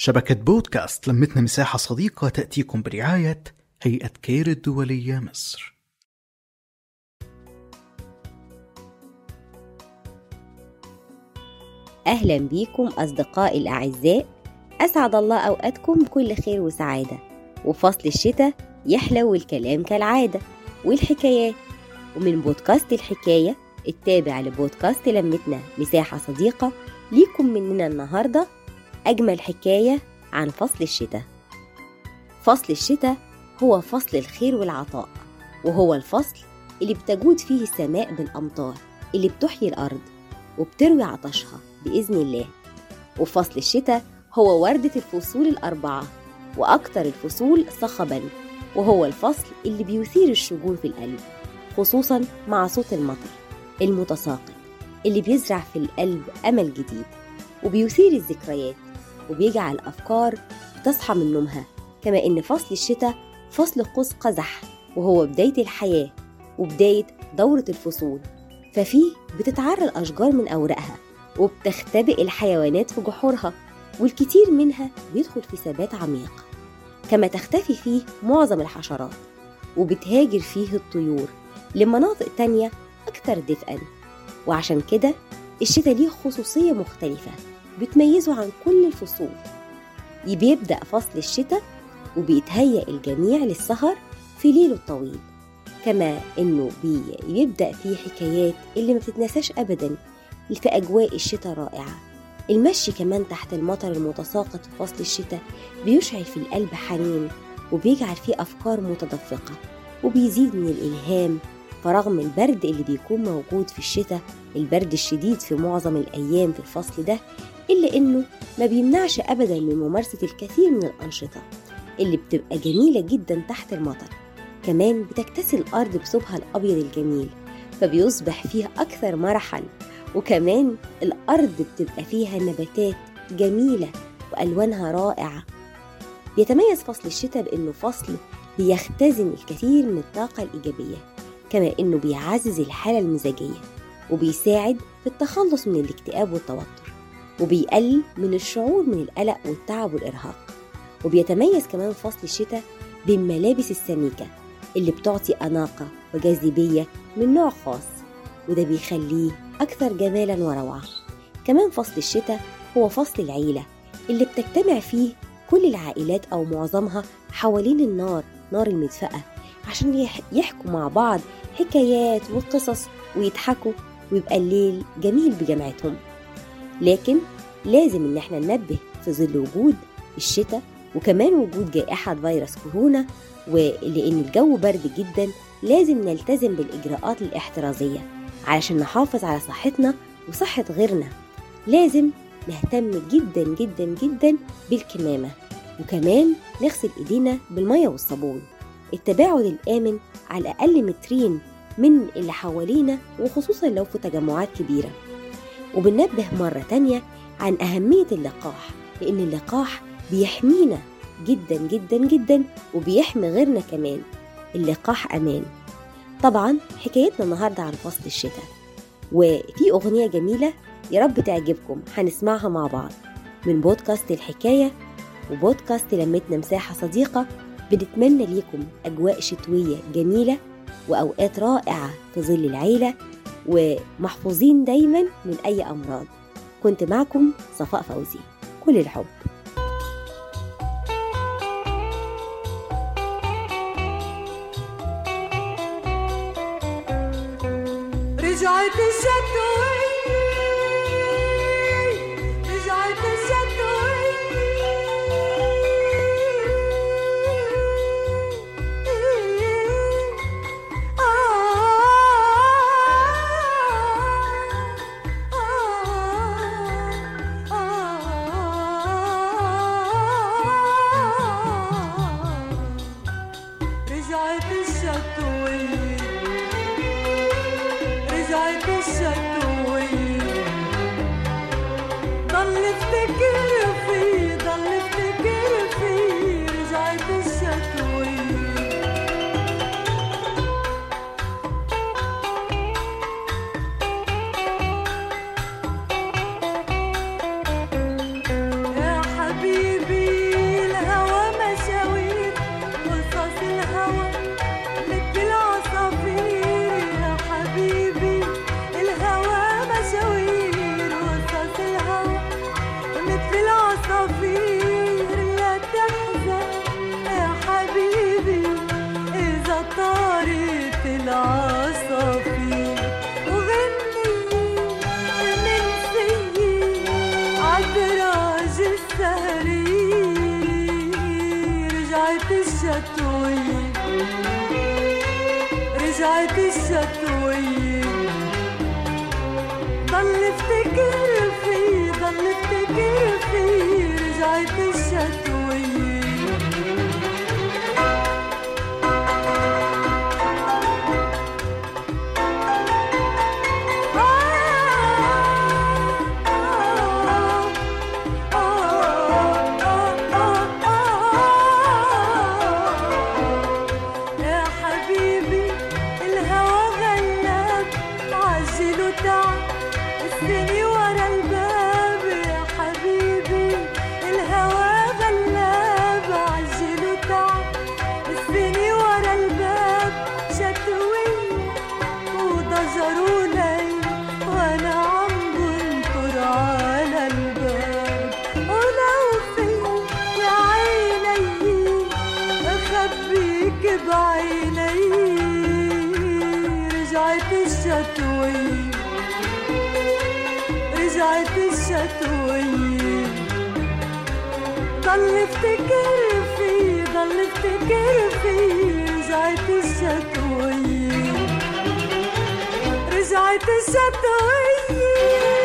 شبكة بودكاست لمتنا مساحة صديقة تأتيكم برعاية هيئة كير الدولية مصر. أهلا بيكم أصدقائي الأعزاء أسعد الله أوقاتكم بكل خير وسعادة وفصل الشتاء يحلو الكلام كالعادة والحكايات. ومن بودكاست الحكاية التابع لبودكاست لمتنا مساحة صديقة ليكم مننا النهاردة أجمل حكاية عن فصل الشتاء. فصل الشتاء هو فصل الخير والعطاء وهو الفصل اللي بتجود فيه السماء بالأمطار اللي بتحيي الأرض وبتروي عطشها بإذن الله. وفصل الشتاء هو وردة الفصول الأربعة وأكثر الفصول صخبا وهو الفصل اللي بيثير الشجون في القلب خصوصا مع صوت المطر المتساقط اللي بيزرع في القلب أمل جديد وبيثير الذكريات وبيجعل الأفكار تصحى من نومها كما إن فصل الشتاء فصل قوس قزح وهو بداية الحياة وبداية دورة الفصول. ففيه بتتعرى الأشجار من أوراقها وبتختبئ الحيوانات في جحورها والكثير منها بيدخل في ثبات عميق. كما تختفي فيه معظم الحشرات وبتهاجر فيه الطيور لمناطق تانية أكثر دفئا. وعشان كده الشتاء ليه خصوصية مختلفة. بتميزه عن كل الفصول. بيبدأ فصل الشتاء وبيتهيأ الجميع للسهر في ليله الطويل كما إنه بيبدأ فيه حكايات اللي ما بتتنساش ابدا في أجواء الشتاء رائعة. المشي كمان تحت المطر المتساقط في فصل الشتاء بيشعل في القلب حنين وبيجعل فيه أفكار متدفقة وبيزيد من الإلهام فرغم البرد اللي بيكون موجود في الشتاء البرد الشديد في معظم الأيام في الفصل ده إلا إنه ما بيمنعش ابدا من ممارسة الكثير من الأنشطة اللي بتبقى جميلة جدا تحت المطر. كمان بتكتسي الأرض بثوبها الأبيض الجميل فبيصبح فيها أكثر مرحا. وكمان الأرض بتبقى فيها نباتات جميلة وألوانها رائعة. بيتميز فصل الشتاء بأنه فصل بيختزن الكثير من الطاقة الإيجابية. كما أنه بيعزز الحالة المزاجية وبيساعد في التخلص من الاكتئاب والتوتر وبيقلل من الشعور من القلق والتعب والإرهاق وبيتميز كمان فصل الشتاء بالملابس السميكة اللي بتعطي أناقة وجاذبية من نوع خاص وده بيخليه أكثر جمالا وروعة كمان فصل الشتاء هو فصل العيلة اللي بتجتمع فيه كل العائلات أو معظمها حوالين النار نار المدفأة عشان يحكوا مع بعض حكايات وقصص ويضحكوا ويبقى الليل جميل بجمعتهم لكن لازم إن إحنا ننبه في ظل وجود الشتاء وكمان وجود جائحة فيروس كورونا ولأن الجو برد جدا لازم نلتزم بالإجراءات الاحترازية علشان نحافظ على صحتنا وصحة غيرنا. لازم نهتم جدا جدا جدا بالكمامة وكمان نغسل إيدينا بالمية والصابون. التباعد الآمن على الأقل مترين من اللي حوالينا وخصوصا لو في تجمعات كبيرة. وبننبه مرة تانية عن أهمية اللقاح لأن اللقاح بيحمينا جدا جدا جدا وبيحمي غيرنا كمان. اللقاح أمان. طبعا حكايتنا النهاردة عن فصل الشتاء. وفي أغنية جميلة يا رب تعجبكم هنسمعها مع بعض. من بودكاست الحكاية وبودكاست لمتنا مساحة صديقة بنتمنى ليكم أجواء شتوية جميلة وأوقات رائعة في ظل العيلة ومحفوظين دايما من أي أمراض. كنت معكم صفاء فوزي. كل الحب. رجعت الشتوية. رجعت الشتوية رجعت رجعت الشتوية رجعت الشتوية ضل افتكر في ضل افتكر في رجعت الشتوية بعيني رجعت الشتوي. رجعت الشتوي. ضل افتكر في ضل افتكر في رجعت الشتوي. رجعت الشتوي.